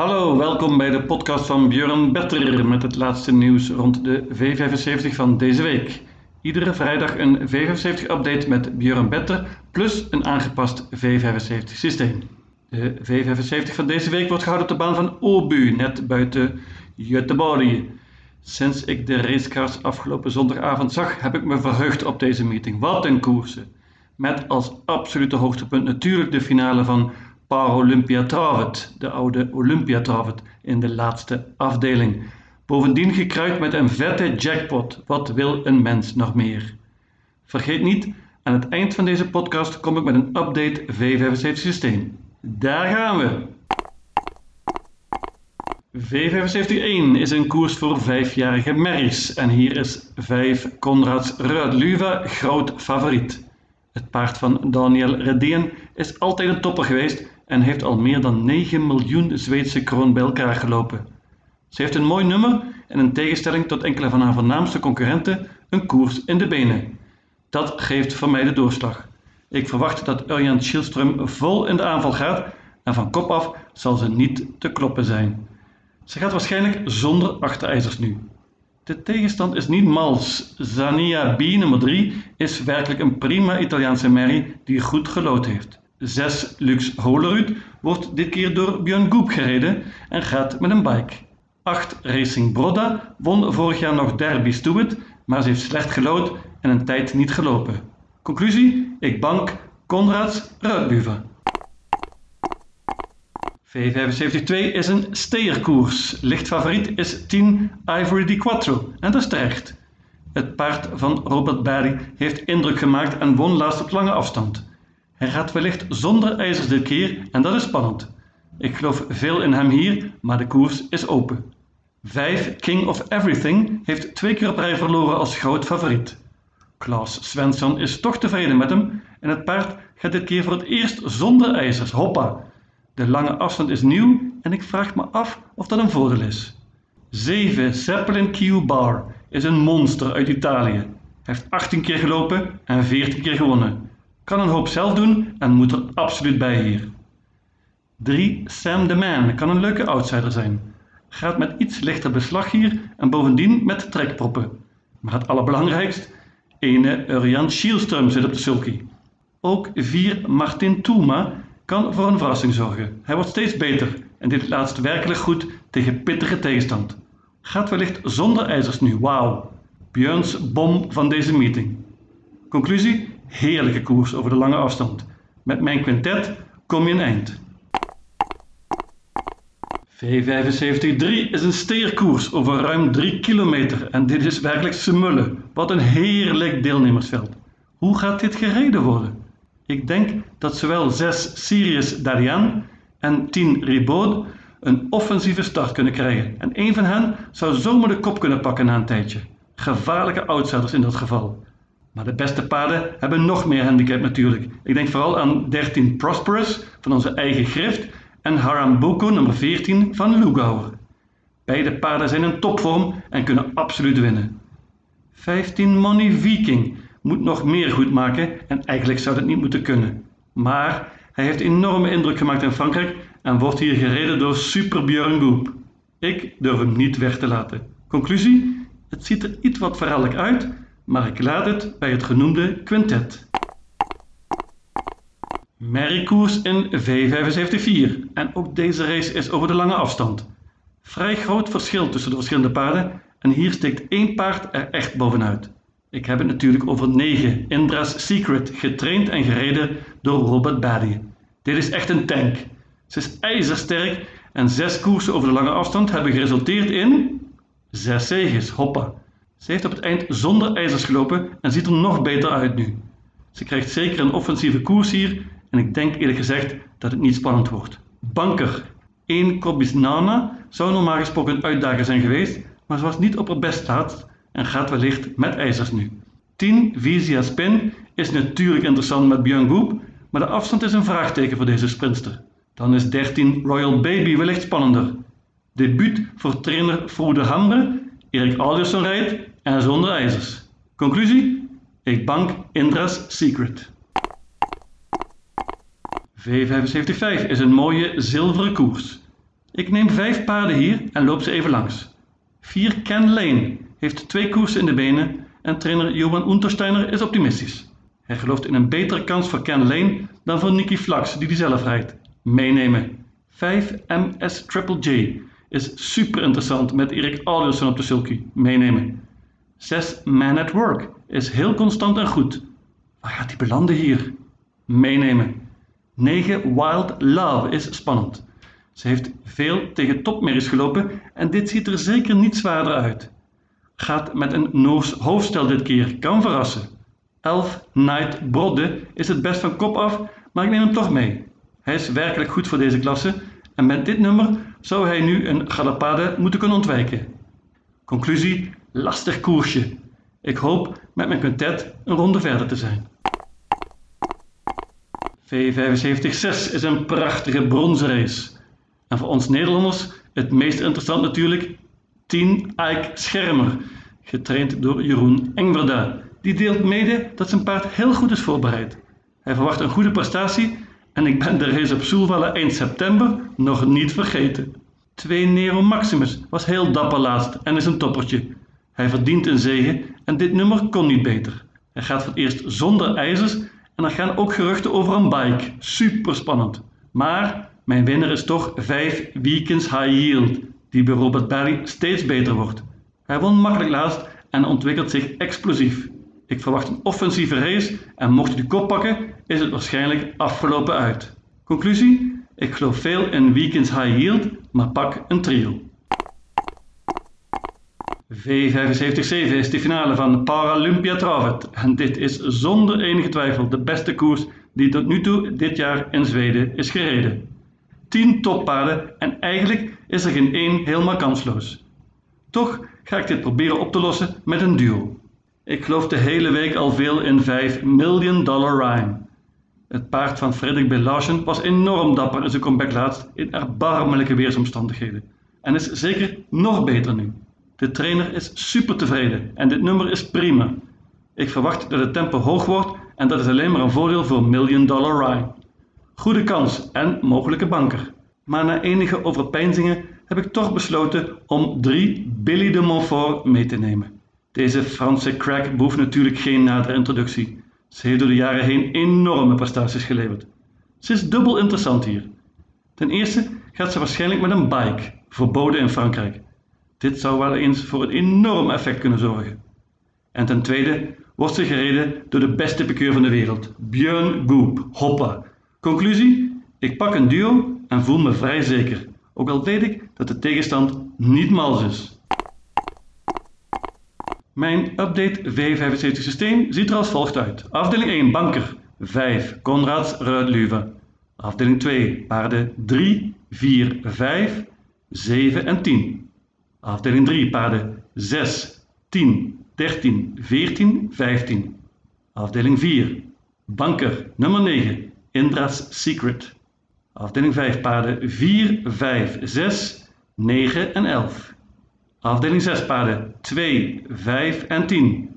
Hallo, welkom bij de podcast van Björn Better met het laatste nieuws rond de V75 van deze week. Iedere vrijdag een V75-update met Björn Better plus een aangepast V75-systeem. De V75 van deze week wordt gehouden op de baan van Obu, net buiten Göteborg. Sinds ik de racecars afgelopen zondagavond zag, heb ik me verheugd op deze meeting. Wat een koersen! Met als absolute hoogtepunt natuurlijk de finale van Paralympia Travet, de oude Olympia Travet, in de laatste afdeling. Bovendien gekruid met een vette jackpot. Wat wil een mens nog meer? Vergeet niet, aan het eind van deze podcast kom ik met een update V75 systeem. Daar gaan we! V75-1 is een koers voor vijfjarige merries en hier is 5 Konrads Rudluva groot favoriet. Het paard van Daniel Redeen is altijd een topper geweest en heeft al meer dan 9 miljoen Zweedse kroon bij elkaar gelopen. Ze heeft een mooi nummer en in tegenstelling tot enkele van haar voornaamste concurrenten een koers in de benen. Dat geeft voor mij de doorslag. Ik verwacht dat Urjan Schilström vol in de aanval gaat en van kop af zal ze niet te kloppen zijn. Ze gaat waarschijnlijk zonder achterijzers nu. De tegenstand is niet mals. Zania B nummer 3 is werkelijk een prima Italiaanse merrie die goed gelood heeft. 6 Lux Holerud wordt dit keer door Björn Goop gereden en gaat met een bike. 8 Racing Broda won vorig jaar nog Derby Stewart, maar ze heeft slecht gelood en een tijd niet gelopen. Conclusie? Ik bank Konrads Ruitbuven. V75-2 is een steerkoers. Licht favoriet is 10 Ivory di Quattro en dat is terecht. Het paard van Robert Barry heeft indruk gemaakt en won laatst op lange afstand. Hij gaat wellicht zonder ijzers dit keer en dat is spannend. Ik geloof veel in hem hier, maar de koers is open. 5 King of Everything heeft twee keer op rij verloren als groot favoriet. Klaas Svensson is toch tevreden met hem en het paard gaat dit keer voor het eerst zonder ijzers. Hoppa! De lange afstand is nieuw en ik vraag me af of dat een voordeel is. 7 Zeppelin Q Bar is een monster uit Italië. Hij heeft 18 keer gelopen en 14 keer gewonnen. Kan een hoop zelf doen en moet er absoluut bij hier. 3 Sam the Man kan een leuke outsider zijn. Gaat met iets lichter beslag hier en bovendien met trekproppen. Maar het allerbelangrijkst, ene Urian Schielström zit op de sulky. Ook 4 Martin Touma kan voor een verrassing zorgen. Hij wordt steeds beter en dit laatst werkelijk goed tegen pittige tegenstand. Gaat wellicht zonder ijzers nu, wauw. Björns bom van deze meeting. Conclusie? Heerlijke koers over de lange afstand. Met mijn quintet kom je een eind. V75-3 is een steerkoers over ruim 3 kilometer en dit is werkelijk smullen. Wat een heerlijk deelnemersveld. Hoe gaat dit gereden worden? Ik denk dat zowel 6 Sirius Darian en 10 Ribaud een offensieve start kunnen krijgen. En een van hen zou zomaar de kop kunnen pakken na een tijdje. Gevaarlijke outsiders in dat geval. Maar de beste paarden hebben nog meer handicap natuurlijk. Ik denk vooral aan 13 Prosperous van onze eigen grift en Harambuku nummer 14 van Lugauer. Beide paarden zijn in topvorm en kunnen absoluut winnen. 15 Money Viking moet nog meer goed maken en eigenlijk zou dat niet moeten kunnen. Maar hij heeft enorme indruk gemaakt in Frankrijk en wordt hier gereden door Super Björn Goop. Ik durf hem niet weg te laten. Conclusie? Het ziet er iets wat verhaaldelijk uit, maar ik laat het bij het genoemde quintet. Merriekoers in V75-4 en ook deze race is over de lange afstand. Vrij groot verschil tussen de verschillende paarden en hier steekt één paard er echt bovenuit. Ik heb het natuurlijk over 9 Indra's Secret, getraind en gereden door Robert Badie. Dit is echt een tank. Ze is ijzersterk en zes koersen over de lange afstand hebben geresulteerd in zes zegens. Hoppa. Ze heeft op het eind zonder ijzers gelopen en ziet er nog beter uit nu. Ze krijgt zeker een offensieve koers hier en ik denk eerlijk gezegd dat het niet spannend wordt. Banker. 1 Kobisnana zou normaal gesproken een uitdager zijn geweest, maar ze was niet op haar best staat en gaat wellicht met ijzers nu. 10 Visia Spin is natuurlijk interessant met Björn Goop, maar de afstand is een vraagteken voor deze sprinster. Dan is 13 Royal Baby wellicht spannender. Debuut voor trainer Frode Hamre, Erik Alderson rijdt en zonder ijzers. Conclusie? Ik bank Indra's Secret. V75 is een mooie zilveren koers. Ik neem vijf paarden hier en loop ze even langs. 4 Ken Lane heeft twee koersen in de benen en trainer Johan Untersteiner is optimistisch. Hij gelooft in een betere kans voor Ken Lane dan voor Nicky Flax, die die zelf rijdt. Meenemen. 5 MS Triple J is super interessant met Erik Alderson op de sulky. Meenemen. 6 Man at Work is heel constant en goed. Waar gaat hij belanden hier? Meenemen. 9 Wild Love is spannend. Ze heeft veel tegen topmerries gelopen en dit ziet er zeker niet zwaarder uit. Gaat met een Noors hoofdstel dit keer, kan verrassen. 11 Night Brodde is het best van kop af, maar ik neem hem toch mee. Hij is werkelijk goed voor deze klasse en met dit nummer zou hij nu een galopade moeten kunnen ontwijken. Conclusie, lastig koersje. Ik hoop met mijn quintet een ronde verder te zijn. V75-6 is een prachtige bronzen En voor ons Nederlanders het meest interessant natuurlijk 10 Ike Schermer, getraind door Jeroen Engverda. Die deelt mede dat zijn paard heel goed is voorbereid. Hij verwacht een goede prestatie en ik ben de race op Soelvallen eind september nog niet vergeten. 2 Nero Maximus was heel dapper laatst en is een toppertje. Hij verdient een zegen en dit nummer kon niet beter. Hij gaat voor het eerst zonder ijzers en er gaan ook geruchten over een bike. Super spannend. Maar mijn winnaar is toch 5 Weekends High Yield, die bij Robert Barry steeds beter wordt. Hij won makkelijk laatst en ontwikkelt zich explosief. Ik verwacht een offensieve race en mocht hij de kop pakken, is het waarschijnlijk afgelopen uit. Conclusie? Ik geloof veel in Weekends High Yield, maar pak een trio. V75-7 is de finale van Paralympia Travet en dit is zonder enige twijfel de beste koers die tot nu toe dit jaar in Zweden is gereden. 10 toppaarden en eigenlijk is er geen één helemaal kansloos. Toch ga ik dit proberen op te lossen met een duo. Ik geloof de hele week al veel in 5 Million Dollar Rhyme. Het paard van Frederik B. Larsen was enorm dapper in zijn comeback laatst in erbarmelijke weersomstandigheden en is zeker nog beter nu. De trainer is super tevreden en dit nummer is prima. Ik verwacht dat het tempo hoog wordt en dat is alleen maar een voordeel voor Million Dollar Rye. Goede kans en mogelijke banker. Maar na enige overpeinzingen heb ik toch besloten om 3 Billy de Montfort mee te nemen. Deze Franse crack behoeft natuurlijk geen nadere introductie. Ze heeft door de jaren heen enorme prestaties geleverd. Ze is dubbel interessant hier. Ten eerste gaat ze waarschijnlijk met een bike, verboden in Frankrijk. Dit zou wel eens voor een enorm effect kunnen zorgen. En ten tweede wordt ze gereden door de beste pikeur van de wereld, Björn Goop, Hoppa. Conclusie? Ik pak een duo en voel me vrij zeker, ook al weet ik dat de tegenstand niet mals is. Mijn update V75 systeem ziet er als volgt uit. Afdeling 1 banker 5 Konrads Ruidluwe. Afdeling 2 paarden 3, 4, 5, 7 en 10. Afdeling 3 paarden 6, 10, 13, 14, 15. Afdeling 4 banker nummer 9 Indra's Secret. Afdeling 5 paarden 4, 5, 6, 9 en 11. Afdeling 6 paarden 2, 5 en 10.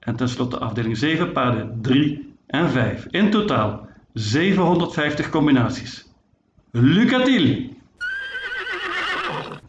En tenslotte afdeling 7 paarden 3 en 5. In totaal 750 combinaties. Lucatil!